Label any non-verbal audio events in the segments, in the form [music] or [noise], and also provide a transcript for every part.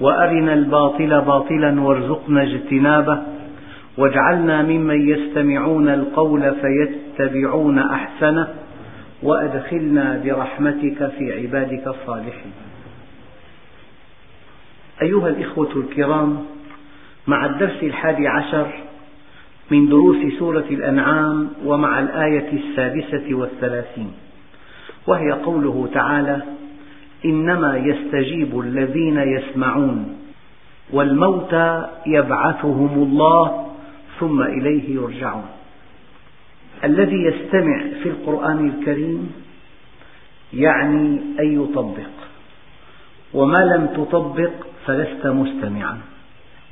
وأرنا الباطل باطلا وارزقنا اجتنابه واجعلنا ممن يستمعون القول فيتبعون أحسنه وأدخلنا برحمتك في عبادك الصالحين. أيها الإخوة الكرام مع الدرس الحادي عشر من دروس سورة الأنعام ومع الآية السادسة والثلاثين وهي قوله تعالى إنما يستجيب الذين يسمعون والموتى يبعثهم الله ثم إليه يرجعون. الذي يستمع في القرآن الكريم يعني أن يطبق وما لم تطبق فلست مستمعا.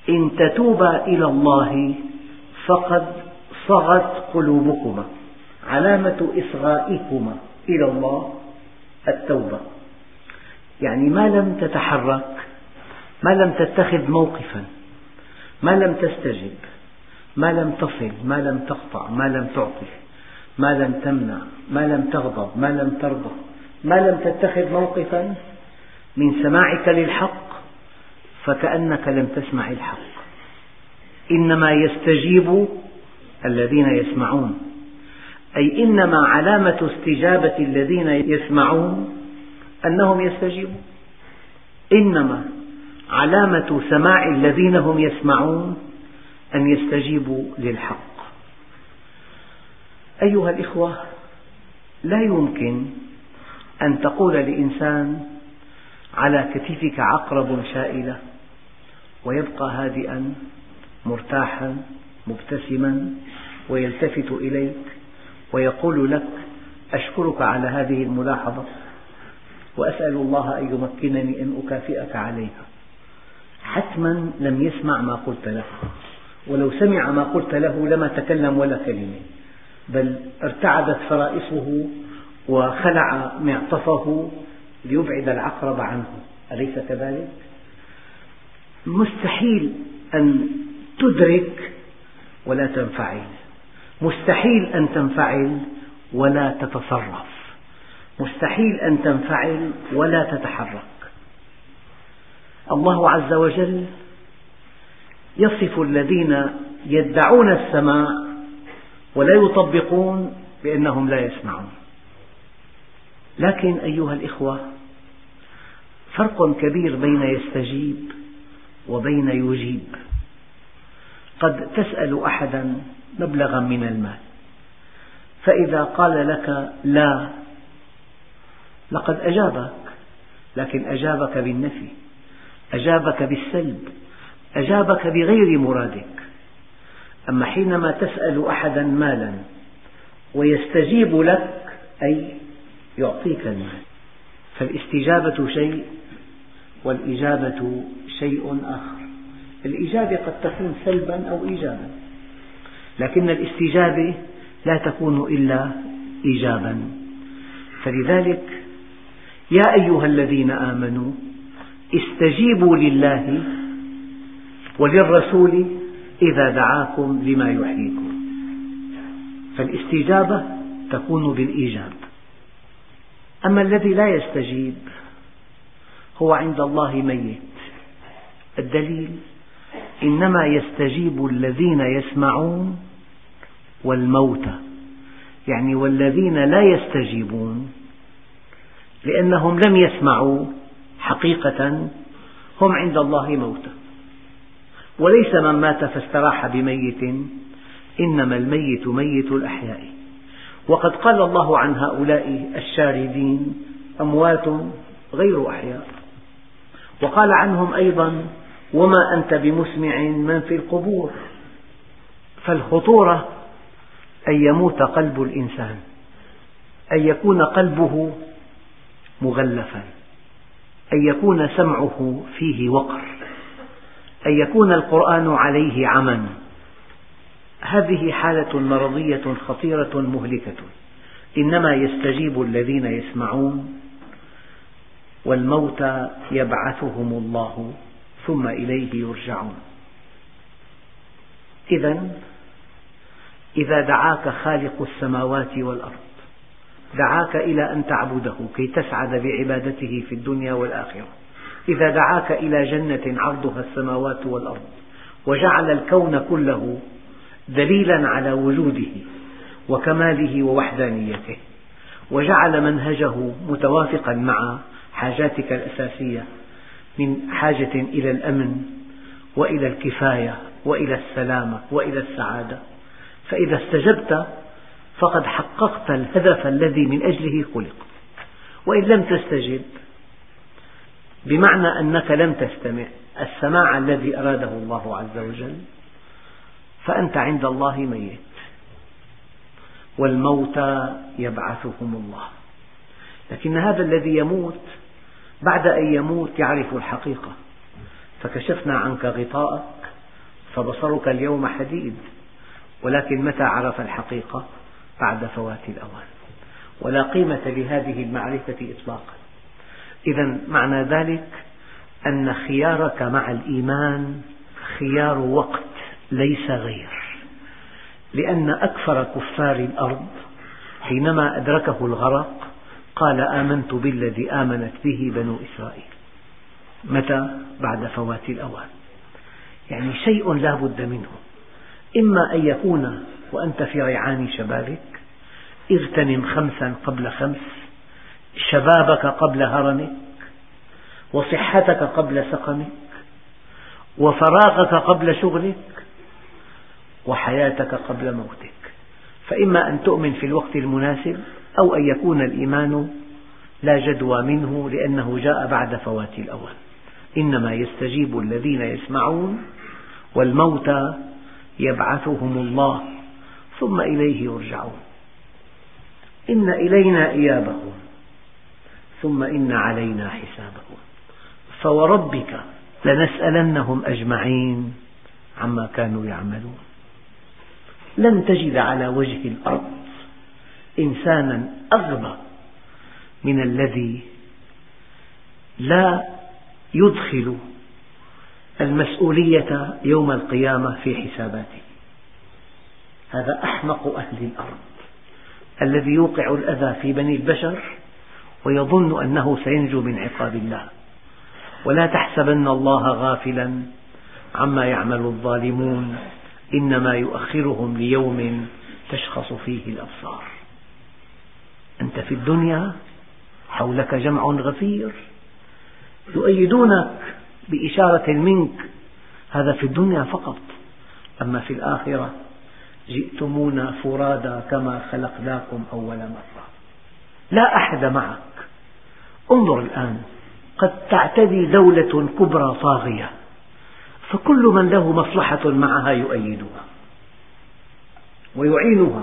إن تتوبا إلى الله فقد صغت قلوبكما علامة إصغائكما إلى الله التوبة. يعني ما لم تتحرك ما لم تتخذ موقفا ما لم تستجب ما لم تصل ما لم تقطع ما لم تعطي ما لم تمنع ما لم تغضب ما لم ترضى ما لم تتخذ موقفا من سماعك للحق فكأنك لم تسمع الحق إنما يستجيب الذين يسمعون أي إنما علامة استجابة الذين يسمعون أنهم يستجيبون. إنما علامة سماع الذين هم يسمعون أن يستجيبوا للحق. أيها الإخوة لا يمكن أن تقول لإنسان على كتفك عقرب شائلة ويبقى هادئا مرتاحا مبتسما ويلتفت إليك ويقول لك أشكرك على هذه الملاحظة. وأسأل الله أن يمكنني أن أكافئك عليها. حتما لم يسمع ما قلت له ولو سمع ما قلت له لما تكلم ولا كلمة بل ارتعدت فرائصه وخلع معطفه ليبعد العقرب عنه. أليس كذلك؟ مستحيل أن تدرك ولا تنفعل. مستحيل أن تنفعل ولا تتصرف. مستحيل أن تنفعل ولا تتحرك. الله عز وجل يصف الذين يدعون السماع ولا يطبقون بأنهم لا يسمعون. لكن أيها الإخوة فرق كبير بين يستجيب وبين يجيب. قد تسأل أحدا مبلغا من المال فإذا قال لك لا لقد أجابك لكن أجابك بالنفي أجابك بالسلب أجابك بغير مرادك. أما حينما تسأل أحدا مالا ويستجيب لك أي يعطيك المال. فالاستجابة شيء والإجابة شيء آخر. الإجابة قد تكون سلبا أو إيجابا لكن الاستجابة لا تكون إلا إيجابا. فلذلك يا أيها الذين آمنوا استجيبوا لله وللرسول إذا دعاكم لما يحييكم. فالاستجابة تكون بالإيجاب. أما الذي لا يستجيب هو عند الله ميت. الدليل إنما يستجيب الذين يسمعون والموتى. يعني والذين لا يستجيبون لأنهم لم يسمعوا حقيقة هم عند الله موتى. وليس من مات فاستراح بميت إنما الميت ميت الأحياء. وقد قال الله عن هؤلاء الشاردين أموات غير أحياء. وقال عنهم أيضا وما أنت بمسمع من في القبور. فالخطورة أن يموت قلب الإنسان أن يكون قلبه مغلفا. أن يكون سمعه فيه وقر. أن يكون القرآن عليه عمى هذه حالة مرضية خطيرة مهلكة. إنما يستجيب الذين يسمعون والموتى يبعثهم الله ثم إليه يرجعون. إذا إذا دعاك خالق السماوات والأرض دعاك إلى أن تعبده كي تسعد بعبادته في الدنيا والآخرة. إذا دعاك إلى جنة عرضها السماوات والأرض وجعل الكون كله دليلا على وجوده وكماله ووحدانيته وجعل منهجه متوافقا مع حاجاتك الأساسية من حاجة إلى الأمن وإلى الكفاية وإلى السلامة وإلى السعادة. فإذا استجبت فقد حققت الهدف الذي من أجله خلقت وإن لم تستجب بمعنى أنك لم تستمع السماع الذي أراده الله عز وجل فأنت عند الله ميت. والموتى يبعثهم الله. لكن هذا الذي يموت بعد أن يموت يعرف الحقيقة. فكشفنا عنك غطاءك فبصرك اليوم حديد. ولكن متى عرف الحقيقة؟ بعد فوات الأوان. ولا قيمة لهذه المعرفة إطلاقا. إذا معنى ذلك أن خيارك مع الإيمان خيار وقت ليس غير. لأن أكثر كفار الأرض حينما أدركه الغرق قال آمنت بالذي آمنت به بنو إسرائيل. متى؟ بعد فوات الأوان. يعني شيء لا بد منه. إما أن يكون وأنت في ريعان شبابك اغتنم خمسا قبل خمس شبابك قبل هرمك وصحتك قبل سقمك وفراغك قبل شغلك وحياتك قبل موتك. فإما أن تؤمن في الوقت المناسب أو أن يكون الإيمان لا جدوى منه لأنه جاء بعد فوات الأوان إنما يستجيب الذين يسمعون والموتى يبعثهم الله ثم إليه يرجعون. إن إلينا إيابهم ثم إن علينا حسابهم. فوربك لنسألنهم أجمعين عما كانوا يعملون. لن تجد على وجه الأرض إنسانا أغبى من الذي لا يدخل المسؤولية يوم القيامة في حساباته. هذا أحمق أهل الأرض الذي يوقع الأذى في بني البشر ويظن أنه سينجو من عقاب الله. ولا تحسبن الله غافلا عما يعمل الظالمون إنما يؤخرهم ليوم تشخص فيه الأبصار. أنت في الدنيا حولك جمع غفير يؤيدونك بإشارة منك. هذا في الدنيا فقط. أما في الآخرة جئتمونا فرادا كما خلقناكم أول مرة. لا أحد معك. انظر الآن قد تعتدي دولة كبرى طاغية فكل من له مصلحة معها يؤيدها ويعينها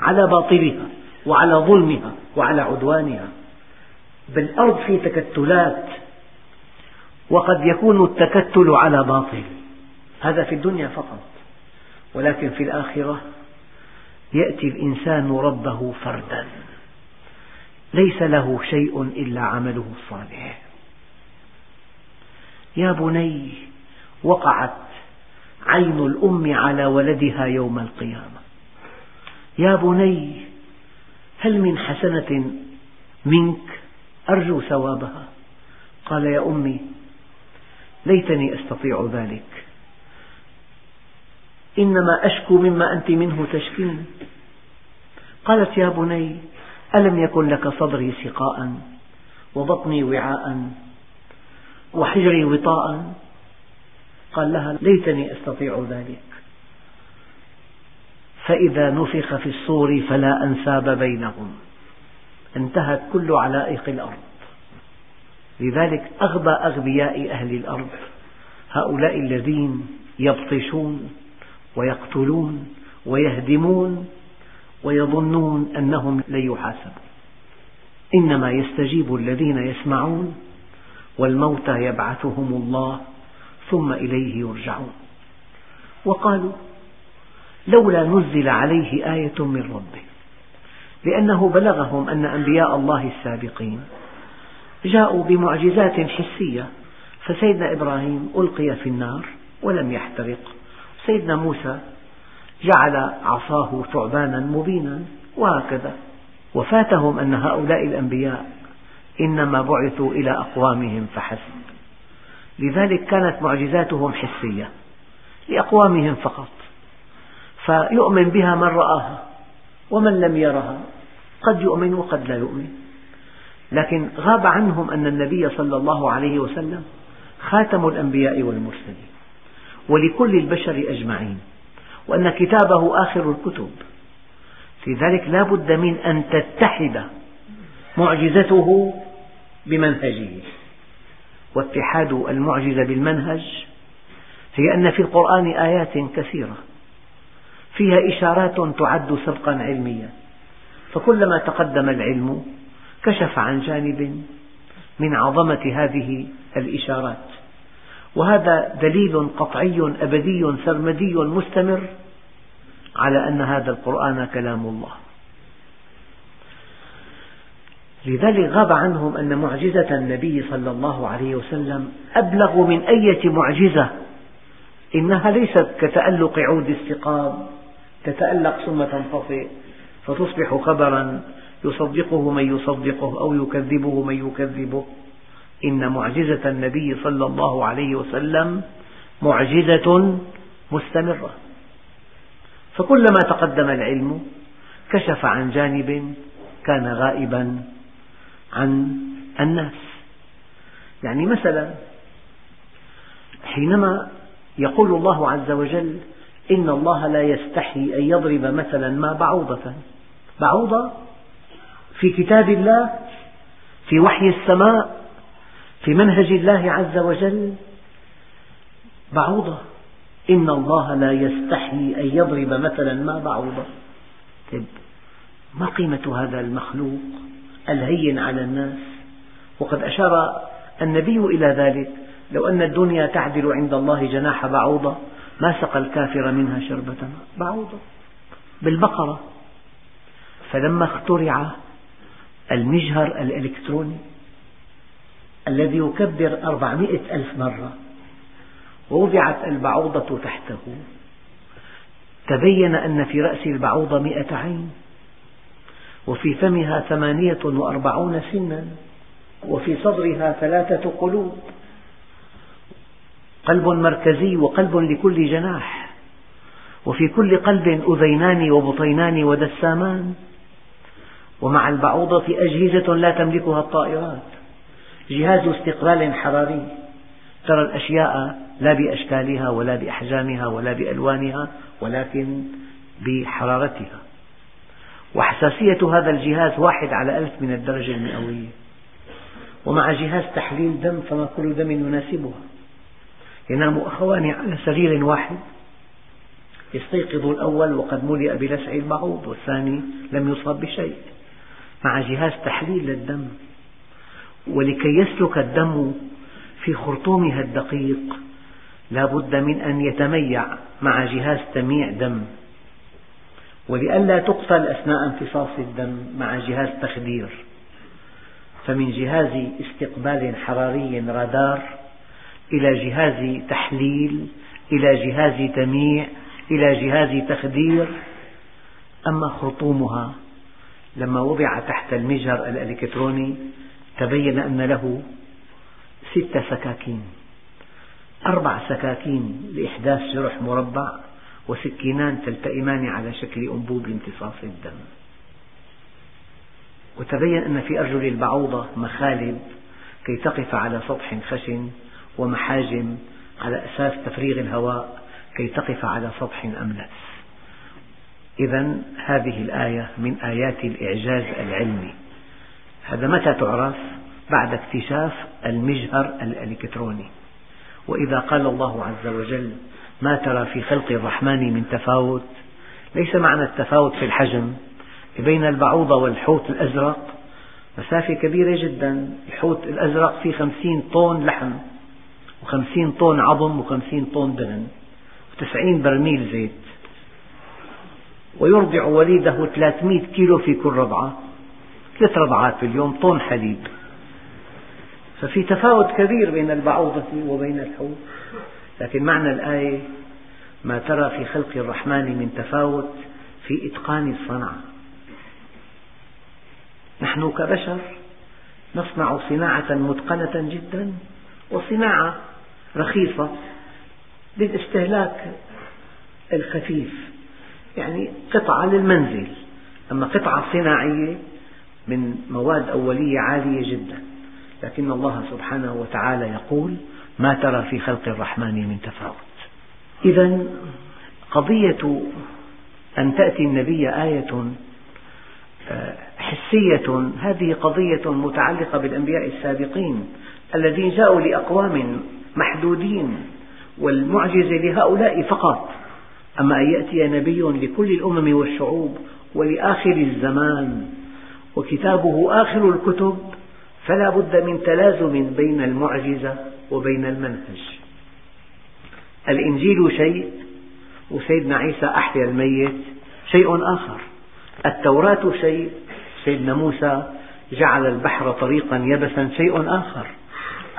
على باطلها وعلى ظلمها وعلى عدوانها. بالأرض في تكتلات وقد يكون التكتل على باطل. هذا في الدنيا فقط. ولكن في الآخرة يأتي الإنسان ربه فردا. ليس له شيء إلا عمله الصالح. يا بني وقعت عين الأم على ولدها يوم القيامة. يا بني هل من حسنة منك؟ أرجو ثوابها. قال يا أمي ليتني أستطيع ذلك. إنما أشكو مما أنت منه تشكين. قالت يا بني ألم يكن لك صدري سقاء وبطني وعاء وحجري وطاء؟ قال لها ليتني أستطيع ذلك. فإذا نفخ في الصور فلا أنساب بينهم. انتهت كل علائق الأرض. لذلك أغبى أغبياء أهل الأرض هؤلاء الذين يبطشون ويقتلون ويهدمون ويظنون أنهم لن يحاسبوا إنما يستجيب الذين يسمعون والموتى يبعثهم الله ثم إليه يرجعون. وقالوا لولا نزل عليه آية من ربه لأنه بلغهم أن أنبياء الله السابقين جاءوا بمعجزات حسية فسيدنا إبراهيم ألقي في النار ولم يحترق. سيدنا موسى جعل عصاه ثعبانا مبينا وهكذا. وفاتهم أن هؤلاء الأنبياء إنما بعثوا إلى أقوامهم فحسب. لذلك كانت معجزاتهم حسية لأقوامهم فقط. فيؤمن بها من رآها ومن لم يرها قد يؤمن وقد لا يؤمن. لكن غاب عنهم أن النبي صلى الله عليه وسلم خاتم الأنبياء والمرسلين ولكل البشر أجمعين وأن كتابه آخر الكتب. لذلك لا بد من أن تتحد معجزته بمنهجه. واتحاد المعجزة بالمنهج هي أن في القرآن آيات كثيرة فيها إشارات تعد سبقا علميا. فكلما تقدم العلم كشف عن جانب من عظمة هذه الإشارات. وهذا دليل قطعي أبدي سرمدي مستمر على أن هذا القرآن كلام الله. لذلك غاب عنهم أن معجزة النبي صلى الله عليه وسلم أبلغ من أية معجزة إنها ليست كتألق عود السقام تتألق ثم تنطفئ فتصبح خبرا يصدقه من يصدقه أو يكذبه من يكذبه. إن معجزة النبي صلى الله عليه وسلم معجزة مستمرة. فكلما تقدم العلم كشف عن جانب كان غائبا عن الناس. يعني مثلا حينما يقول الله عز وجل إن الله لا يستحي أن يضرب مثلا ما بعوضة. بعوضة في كتاب الله في وحي السماء في منهج الله عز وجل. بعوضة. إن الله لا يستحي أن يضرب مثلا ما بعوضة. طيب ما قيمة هذا المخلوق الهين على الناس؟ وقد أشار النبي إلى ذلك. لو أن الدنيا تعدل عند الله جناح بعوضة ما سقى الكافر منها شربة. ماء بعوضة. بالبقرة. فلما اخترع المجهر الإلكتروني الذي يكبر أربعمئة ألف مرة. ووضعت البعوضة تحته. تبين أن في رأس البعوضة مئة عين. وفي فمها ثمانية وأربعون سنا. وفي صدرها ثلاثة قلوب. قلب مركزي وقلب لكل جناح. وفي كل قلب أذينان وبطينان ودسامان. ومع البعوضة أجهزة لا تملكها الطائرات. جهاز استقبال حراري. ترى الأشياء لا بأشكالها ولا بأحجامها ولا بألوانها ولكن بحرارتها. وحساسية هذا الجهاز واحد على ألف من الدرجة المئوية. ومع جهاز تحليل دم فما كل دم يناسبها. ينام أخوان على سرير واحد. يستيقظ الأول وقد ملئ بلسع البعوض والثاني لم يصاب بشيء. مع جهاز تحليل للدم ولكي يسلك الدم في خرطومها الدقيق لا بد من أن يتميع مع جهاز تمييع دم. ولئلا تقتل أثناء امتصاص الدم مع جهاز تخدير. فمن جهاز استقبال حراري رادار إلى جهاز تحليل إلى جهاز تمييع إلى جهاز تخدير أما خرطومها لما وضع تحت المجهر الإلكتروني تبين أن له ست سكاكين أربع سكاكين لإحداث جرح مربع وسكينان تلتئمان على شكل أنبوب لامتصاص الدم. وتبين أن في أرجل البعوضة مخالب كي تقف على سطح خشن ومحاجم على أساس تفريغ الهواء كي تقف على سطح أملس إذا هذه الآية من آيات الإعجاز العلمي. هذا متى تعرف؟ بعد اكتشاف المجهر الإلكتروني. وإذا قال الله عز وجل ما ترى في خلق الرحمن من تفاوت؟ ليس معنى التفاوت في الحجم بين البعوضة والحوت الأزرق؟ مسافة كبيرة جدا الحوت الأزرق فيه خمسين طن لحم وخمسين طن عظم وخمسين طن دهن وتسعين برميل زيت. ويرضع وليده 300 كيلو في كل رضعة. ثلاث رضعات في اليوم طن حليب. ففي تفاوت كبير بين البعوضة وبين الحوت لكن معنى الآية ما ترى في خلق الرحمن من تفاوت في إتقان الصنعة نحن كبشر نصنع صناعة متقنة جدا وصناعة رخيصة للاستهلاك الخفيف. يعني قطعة للمنزل. أما قطعة صناعية من مواد أولية عالية جدا. لكن الله سبحانه وتعالى يقول ما ترى في خلق الرحمن من تفاوت. إذا قضية أن تأتي النبي آية آه، حسية. هذه قضية متعلقة بالأنبياء السابقين الذين جاءوا لأقوام محدودين والمعجزة لهؤلاء فقط. أما أن يأتي نبي لكل الأمم والشعوب ولآخر الزمان وكتابه آخر الكتب فلا بد من تلازم بين المعجزة وبين المنهج. الإنجيل شيء وسيدنا عيسى أحيا الميت شيء آخر. التوراة شيء سيدنا موسى جعل البحر طريقا يبسا شيء آخر.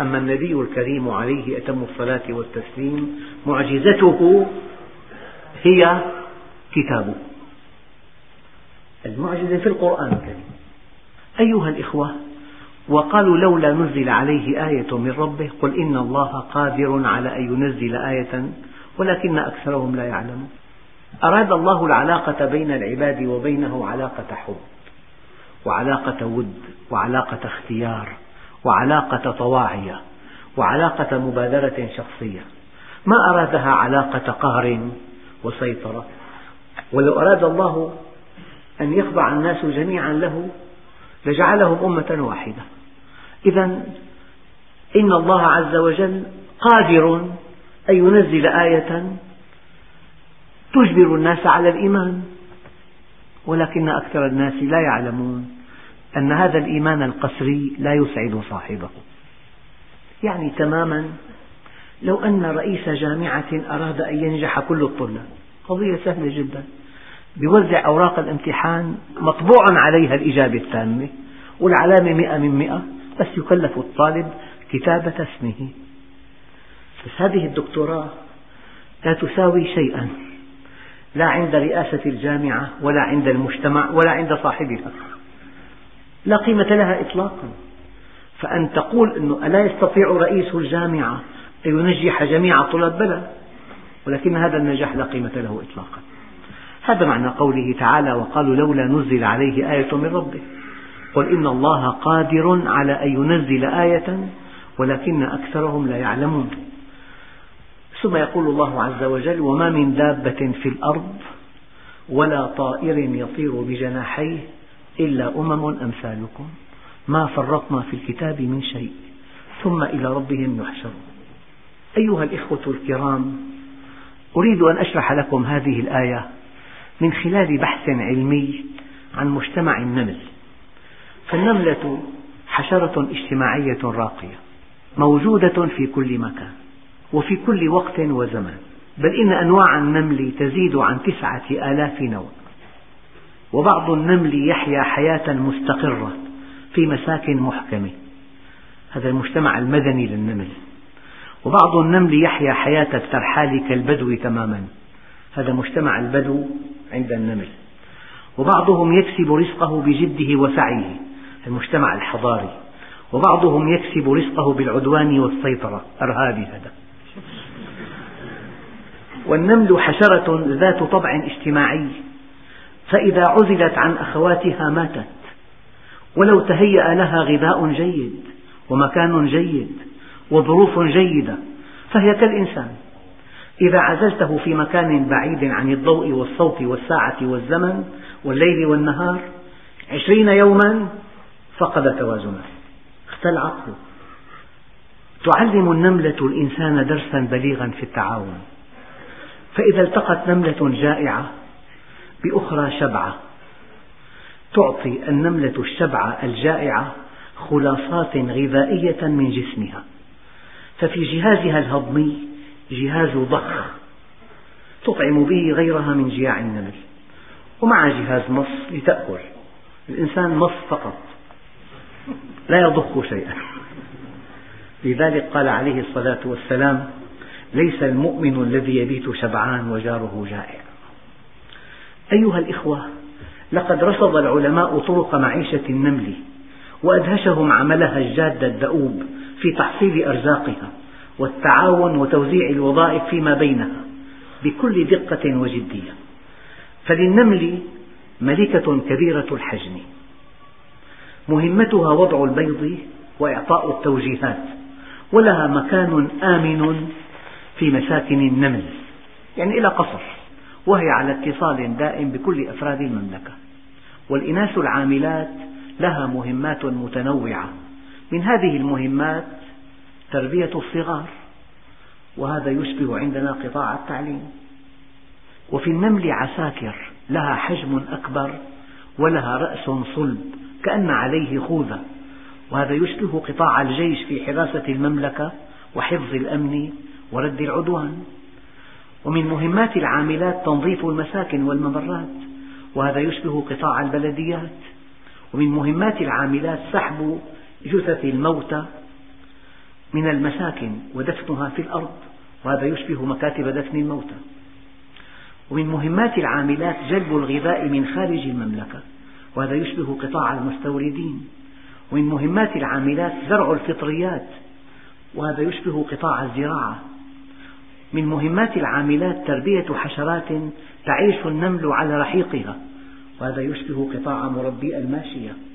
أما النبي الكريم عليه أتم الصلاة والتسليم معجزته هي كتابه. المعجزة في القرآن الكريم. أيها الإخوة وقالوا لولا نزل عليه آية من ربه قل إن الله قادر على أن ينزل آية ولكن أكثرهم لا يعلمون. أراد الله العلاقة بين العباد وبينه علاقة حب وعلاقة ود وعلاقة اختيار وعلاقة طواعية وعلاقة مبادرة شخصية. ما أرادها علاقة قهر وسيطرة. ولو أراد الله أن يخضع الناس جميعا له لجعلهم أمة واحدة. إذا إن الله عز وجل قادر أن ينزل آية تجبر الناس على الإيمان ولكن أكثر الناس لا يعلمون أن هذا الإيمان القسري لا يسعد صاحبه. يعني تماما لو أن رئيس جامعة أراد أن ينجح كل الطلاب. قضية سهلة جدا. يوزع أوراق الامتحان مطبوع عليها الإجابة التامة والعلامة مئة من مئة بس يكلف الطالب كتابة اسمه. بس هذه الدكتوراه لا تساوي شيئا. لا عند رئاسة الجامعة ولا عند المجتمع ولا عند صاحبها. لا قيمة لها إطلاقا. فأن تقول أنه ألا يستطيع رئيس الجامعة أن ينجح جميع الطلاب بلى ولكن هذا النجاح لا قيمة له إطلاقا. هذا معنى قوله تعالى وقالوا لولا نزل عليه آية من ربه. قل إن الله قادر على أن ينزل آية ولكن أكثرهم لا يعلمون. ثم يقول الله عز وجل وما من دابة في الأرض ولا طائر يطير بجناحيه إلا أمم أمثالكم. ما فرطنا في الكتاب من شيء ثم إلى ربهم يحشرون. أيها الإخوة الكرام أريد أن أشرح لكم هذه الآية من خلال بحث علمي عن مجتمع النمل. فالنملة حشرة اجتماعية راقية موجودة في كل مكان وفي كل وقت وزمان بل إن أنواع النمل تزيد عن تسعة آلاف نوع. وبعض النمل يحيا حياة مستقرة في مساكن محكمة. هذا المجتمع المدني للنمل. وبعض النمل يحيا حياة الترحال كالبدو تماما. هذا مجتمع البدو عند النمل. وبعضهم يكسب رزقه بجده وسعيه المجتمع الحضاري. وبعضهم يكسب رزقه بالعدوان والسيطرة. أرهابي هذا. والنمل حشرة ذات طبع اجتماعي. فإذا عزلت عن أخواتها ماتت. ولو تهيأ لها غذاء جيد ومكان جيد. وظروف جيدة فهي كالإنسان. إذا عزلته في مكان بعيد عن الضوء والصوت والساعة والزمن والليل والنهار عشرين يوما فقد توازنه. اختل عقله تعلم النملة الإنسان درسا بليغا في التعاون. فإذا التقت نملة جائعة بأخرى شبعة. تعطي النملة الشبعة الجائعة خلاصات غذائية من جسمها. ففي جهازها الهضمي جهاز ضخ تطعم به غيرها من جياع النمل ومع جهاز مص لتأكل. الإنسان مص فقط لا يضخ شيئا. لذلك قال عليه الصلاة والسلام ليس المؤمن الذي يبيت شبعان وجاره جائع. أيها الإخوة لقد رصد العلماء طرق معيشة النمل وأدهشهم عملها الجاد الدؤوب في تحصيل أرزاقها والتعاون وتوزيع الوظائف فيما بينها بكل دقة وجدية. فللنمل ملكة كبيرة الحجم مهمتها وضع البيض وإعطاء التوجيهات ولها مكان آمن في مساكن النمل يعني إلى قصر وهي على اتصال دائم بكل أفراد المملكة. والإناث العاملات لها مهمات متنوعة. من هذه المهمات تربية الصغار وهذا يشبه عندنا قطاع التعليم. وفي النمل عساكر لها حجم أكبر ولها رأس صلب كأن عليه خوذة. وهذا يشبه قطاع الجيش في حراسة المملكة وحفظ الأمن ورد العدوان. ومن مهمات العاملات تنظيف المساكن والممرات وهذا يشبه قطاع البلديات. ومن مهمات العاملات سحب جثث الموتى من المساكن ودفنها في الأرض وهذا يشبه مكاتب دفن الموتى. ومن مهمات العاملات جلب الغذاء من خارج المملكة وهذا يشبه قطاع المستوردين. ومن مهمات العاملات زرع الفطريات وهذا يشبه قطاع الزراعة. من مهمات العاملات تربية حشرات تعيش النمل على رحيقها وهذا يشبه قطاع مربي الماشية.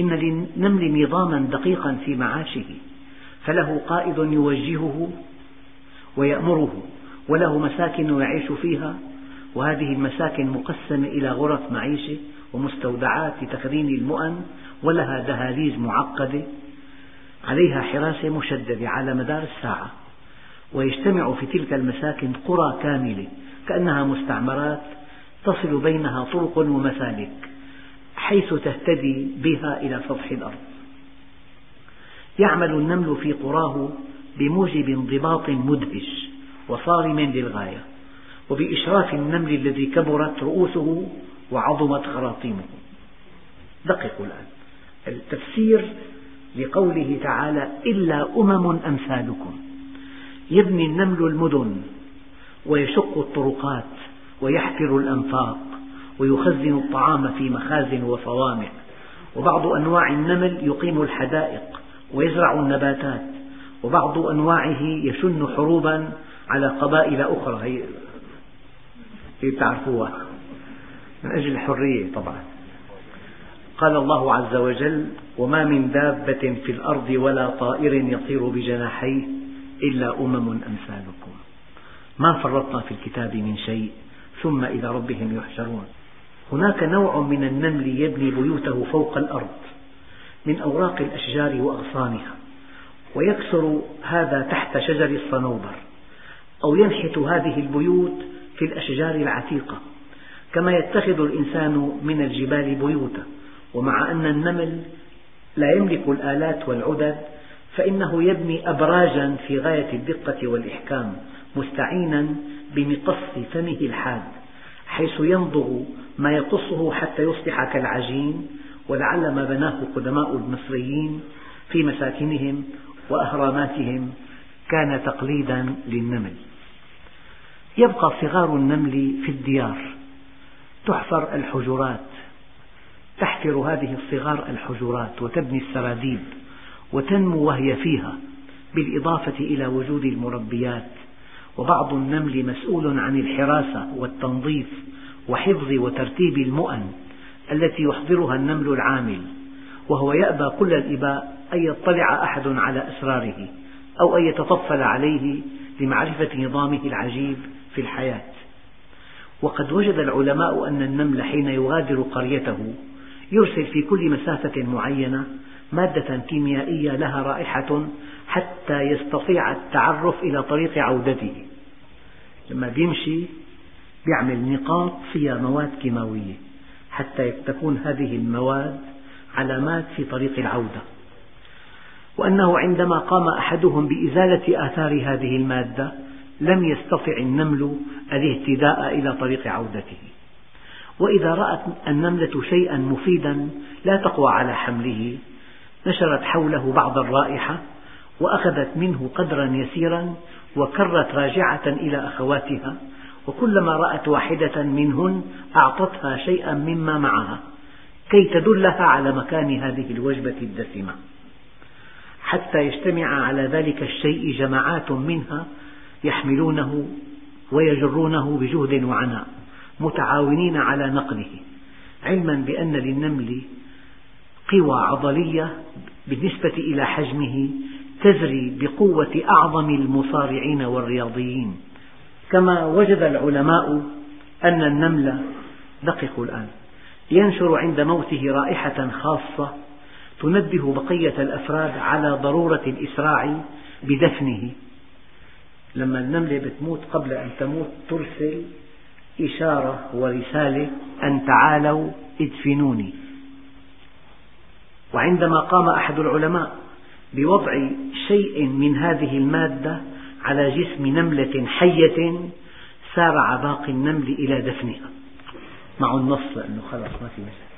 إن للنمل نظاما دقيقا في معاشه فله قائد يوجهه ويأمره وله مساكن يعيش فيها وهذه المساكن مقسمة إلى غرف معيشة ومستودعات لتخزين المؤن ولها دهاليز معقدة عليها حراسة مشددة على مدار الساعة ويجتمع في تلك المساكن قرى كاملة كأنها مستعمرات تصل بينها طرق ومسالك. حيث تهتدي بها إلى سطح الأرض. يعمل النمل في قراه بموجب انضباط مدهش وصارم للغاية وبإشراف النمل الذي كبرت رؤوسه وعظمت خراطيمه. دققوا الآن. التفسير لقوله تعالى إلا أمم أمثالكم. يبني النمل المدن ويشق الطرقات ويحفر الأنفاق. ويخزن الطعام في مخازن وصوامع. وبعض أنواع النمل يقيم الحدائق ويزرع النباتات. وبعض أنواعه يشن حروبا على قبائل أخرى. هي تعرفوها من أجل الحرية طبعا. قال الله عز وجل وما من دابة في الأرض ولا طائر يطير بجناحيه إلا أمم أمثالكم. ما فرطنا في الكتاب من شيء ثم إلى ربهم يحشرون. هناك نوع من النمل يبني بيوته فوق الأرض من أوراق الأشجار وأغصانها ويكثر هذا تحت شجر الصنوبر أو ينحت هذه البيوت في الأشجار العتيقة كما يتخذ الإنسان من الجبال بيوتا ومع أن النمل لا يملك الآلات والعدد فإنه يبني أبراجا في غاية الدقة والإحكام مستعينا بمقص فمه الحاد. حيث يمضغ ما يقصه حتى يصبح كالعجين ولعل ما بناه قدماء المصريين في مساكنهم وأهراماتهم كان تقليدا للنمل. يبقى صغار النمل في الديار تحفر الحجرات تحفر هذه الصغار الحجرات وتبني السراديب وتنمو وهي فيها بالإضافة إلى وجود المربيات. وبعض النمل مسؤول عن الحراسة والتنظيف وحفظ وترتيب المؤن التي يحضرها النمل العامل وهو يأبى كل الإباء أن يطلع أحد على أسراره أو أن يتطفل عليه لمعرفة نظامه العجيب في الحياة. وقد وجد العلماء أن النمل حين يغادر قريته يرسل في كل مسافة معينة مادة كيميائية لها رائحة حتى يستطيع التعرف إلى طريق عودته. لما بيمشي يعمل نقاط فيها مواد كيماوية حتى تكون هذه المواد علامات في طريق العودة. وأنه عندما قام أحدهم بإزالة آثار هذه المادة لم يستطع النمل الاهتداء إلى طريق عودته. وإذا رأت النملة شيئا مفيدا لا تقوى على حمله. نشرت حوله بعض الرائحة وأخذت منه قدرا يسيرا وكرت راجعة إلى أخواتها وكلما رأت واحدة منهن أعطتها شيئا مما معها كي تدلها على مكان هذه الوجبة الدسمة. حتى يجتمع على ذلك الشيء جماعات منها يحملونه ويجرونه بجهد وعناء متعاونين على نقله علما بأن للنمل قوى عضلية بالنسبة إلى حجمه تجري بقوة أعظم المصارعين والرياضيين. كما وجد العلماء أن النمل دققوا الآن ينشر عند موته رائحة خاصة تنبه بقية الأفراد على ضرورة الإسراع بدفنه. لما النملة بتموت قبل أن تموت ترسل إشارة ورسالة أن تعالوا ادفنوني. وعندما قام أحد العلماء بوضع شيء من هذه المادة على جسم نملة حية سارع باقي النمل إلى دفنها. معه النص لأنه خلاص ما في مجال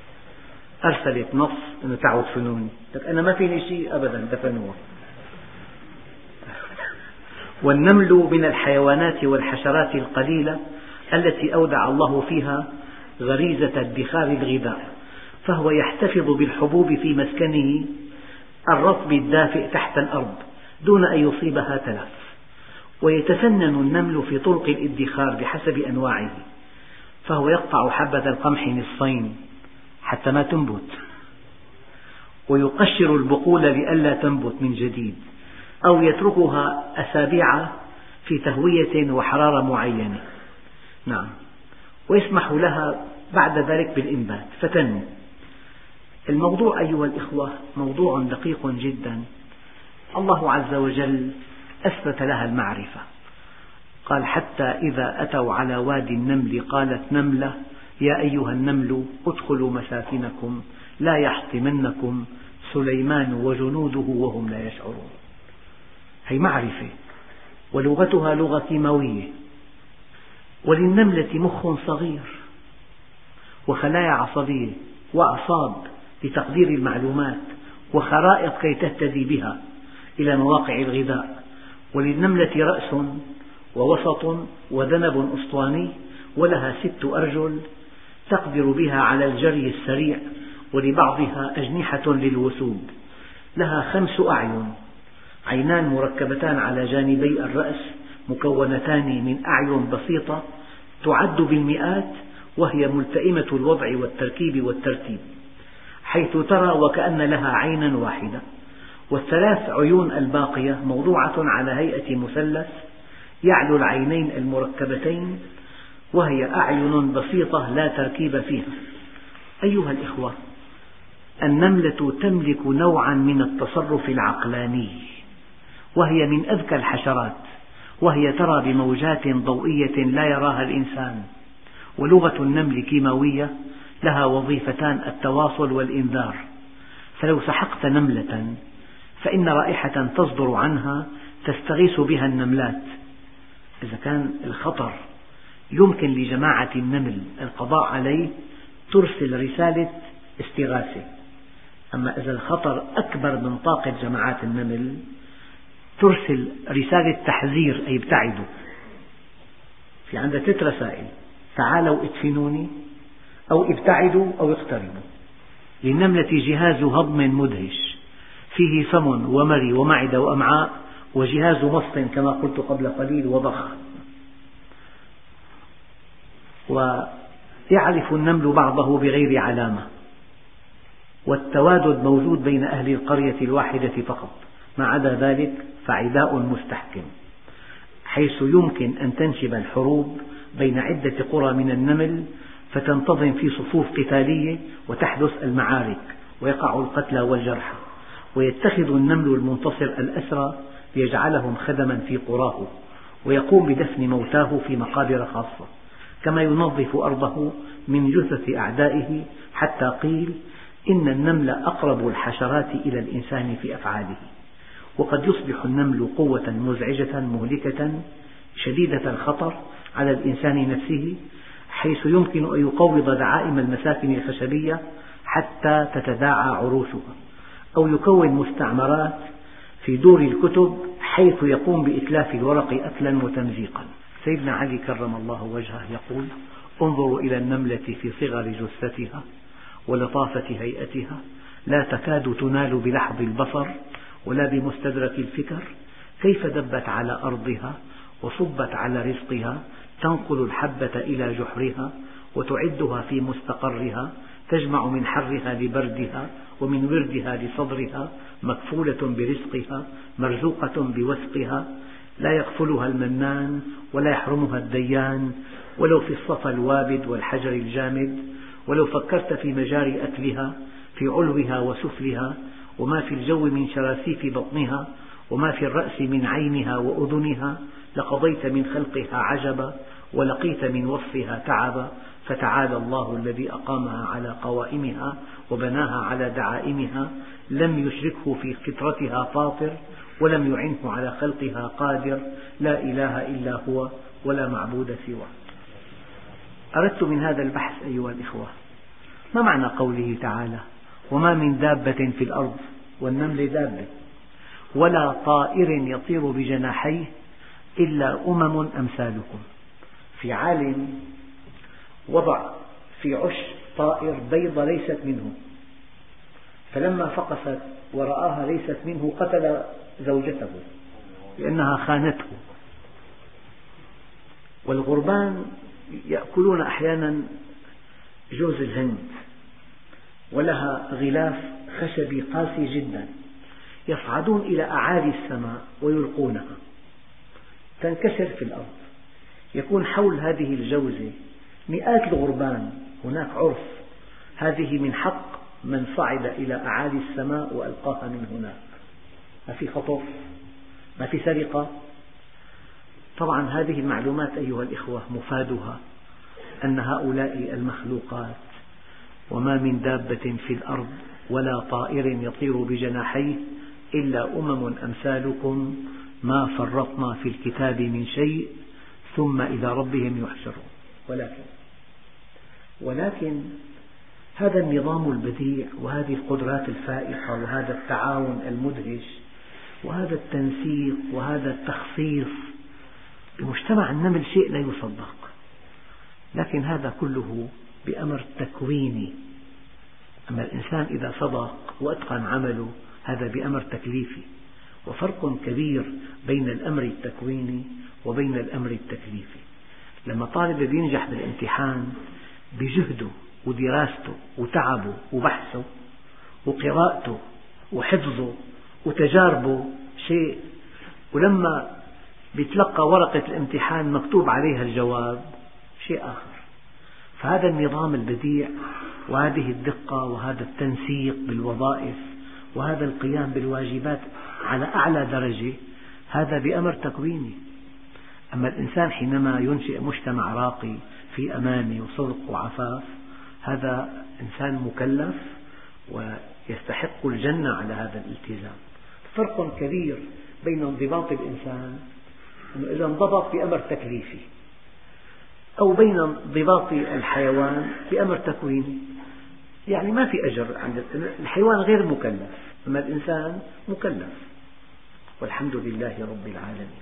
أرسلت نص أنه تعوا دفنوني لك أنا ما فيني شيء أبدا دفنوها [laughs] والنمل من الحيوانات والحشرات القليلة التي أودع الله فيها غريزة ادخار الغذاء. فهو يحتفظ بالحبوب في مسكنه الرطب الدافئ تحت الأرض دون أن يصيبها تلف. ويتفنن النمل في طرق الادخار بحسب أنواعه فهو يقطع حبة القمح نصفين حتى ما تنبت. ويقشر البقول لئلا تنبت من جديد أو يتركها أسابيع في تهوية وحرارة معينة. نعم. ويسمح لها بعد ذلك بالإنبات. فتنمو. الموضوع أيها الإخوة موضوع دقيق جدا. الله عز وجل أثبت لها المعرفة. قال حتى إذا أتوا على وادي النمل قالت نملة يا أيها النمل ادخلوا مساكنكم لا يحطمنكم سليمان وجنوده وهم لا يشعرون. هي معرفة ولغتها لغة كيماوية وللنملة مخ صغير وخلايا عصبية وأعصاب لتقدير المعلومات وخرائط كي تهتدي بها إلى مواقع الغذاء. وللنملة رأس ووسط وذنب أسطواني ولها ست أرجل تقدر بها على الجري السريع ولبعضها أجنحة للوثوب لها خمس أعين عينان مركبتان على جانبي الرأس مكونتان من أعين بسيطة تعد بالمئات وهي ملتئمة الوضع والتركيب والترتيب. حيث ترى وكأن لها عينا واحدة. والثلاث عيون الباقية موضوعة على هيئة مثلث يعلو العينين المركبتين وهي أعين بسيطة لا تركيب فيها. أيها الإخوة النملة تملك نوعا من التصرف العقلاني وهي من أذكى الحشرات وهي ترى بموجات ضوئية لا يراها الإنسان ولغة النمل كيماوية لها وظيفتان التواصل والإنذار. فلو سحقت نملة فإن رائحة تصدر عنها تستغيث بها النملات. إذا كان الخطر يمكن لجماعة النمل القضاء عليه ترسل رسالة استغاثة. أما إذا الخطر أكبر من طاقة جماعات النمل ترسل رسالة تحذير أي ابتعدوا. في عندها ثلاث رسائل. تعالوا ادفنوني. أو ابتعدوا أو اقتربوا. للنملة جهاز هضم مدهش. فيه فم ومري ومعدة وأمعاء وجهاز مص كما قلت قبل قليل وضخ. ويعرف النمل بعضه بغير علامة. والتوادد موجود بين أهل القرية الواحدة فقط. ما عدا ذلك فعداء مستحكم. حيث يمكن أن تنشب الحروب بين عدة قرى من النمل فتنتظم في صفوف قتالية وتحدث المعارك ويقع القتلى والجرحى ويتخذ النمل المنتصر الأسرى ليجعلهم خدما في قراه ويقوم بدفن موتاه في مقابر خاصة كما ينظف أرضه من جثث أعدائه حتى قيل إن النمل أقرب الحشرات إلى الإنسان في أفعاله. وقد يصبح النمل قوة مزعجة مهلكة شديدة الخطر على الإنسان نفسه حيث يمكن أن يقوض دعائم المساكن الخشبية حتى تتداعى عروشها أو يكون مستعمرات في دور الكتب حيث يقوم بإتلاف الورق أكلا وتمزيقا. سيدنا علي كرم الله وجهه يقول انظروا إلى النملة في صغر جثتها ولطافة هيئتها لا تكاد تنال بلحظ البصر ولا بمستدرك الفكر كيف دبت على أرضها وصبت على رزقها تنقل الحبة إلى جحرها وتعدها في مستقرها تجمع من حرها لبردها ومن وردها لصدرها مكفولة برزقها مرزوقة بوثقها. لا يغفلها المنان ولا يحرمها الديان. ولو في الصفا الوابد والحجر الجامد ولو فكرت في مجاري أكلها في علوها وسفلها وما في الجو من شراسيف بطنها وما في الرأس من عينها وأذنها لقضيت من خلقها عجبا. ولقيت من وصفها تعبا فتعالى الله الذي أقامها على قوائمها وبناها على دعائمها لم يشركه في فطرتها فاطر ولم يعنه على خلقها قادر لا إله إلا هو ولا معبود سواه. أردت من هذا البحث أيها الإخوة ما معنى قوله تعالى؟ وما من دابة في الأرض والنمل دابة ولا طائر يطير بجناحيه إلا أمم أمثالكم. في عالم وضع في عش طائر بيضة ليست منه. فلما فقست ورآها ليست منه قتل زوجته لأنها خانته. والغربان يأكلون أحيانا جوز الهند ولها غلاف خشبي قاسي جدا. يصعدون إلى أعالي السماء ويلقونها. تنكسر في الأرض. يكون حول هذه الجوزة مئات الغربان هناك عرف. هذه من حق من صعد إلى أعالي السماء وألقاها من هناك. ما في خطف ما في سرقة. طبعا هذه المعلومات أيها الإخوة مفادها أن هؤلاء المخلوقات وما من دابة في الأرض ولا طائر يطير بجناحيه إلا أمم أمثالكم ما فرطنا في الكتاب من شيء ثم إلى ربهم يحشرون. ولكن ولكن هذا النظام البديع وهذه القدرات الفائقة وهذا التعاون المدهش وهذا التنسيق وهذا التخصيص بمجتمع النمل شيء لا يصدق. لكن هذا كله بأمر تكويني أما الإنسان إذا صدق وأتقن عمله هذا بأمر تكليفي. وفرق كبير بين الأمر التكويني وبين الأمر التكليفي. لما طالب ينجح بالامتحان بجهده ودراسته وتعبه وبحثه وقراءته وحفظه وتجاربه شيء ولما يتلقى ورقة الامتحان مكتوب عليها الجواب شيء آخر. فهذا النظام البديع وهذه الدقة وهذا التنسيق بالوظائف وهذا القيام بالواجبات على أعلى درجة هذا بأمر تكويني. أما الإنسان حينما ينشئ مجتمع راقي في أمانة وصدق وعفاف هذا إنسان مكلف ويستحق الجنة على هذا الالتزام. فرق كبير بين انضباط الإنسان إذا انضبط بأمر تكليفي أو بين انضباط الحيوان بأمر تكويني. يعني ما في أجر عند الحيوان غير مكلف أما الإنسان مكلف. والحمد لله رب العالمين.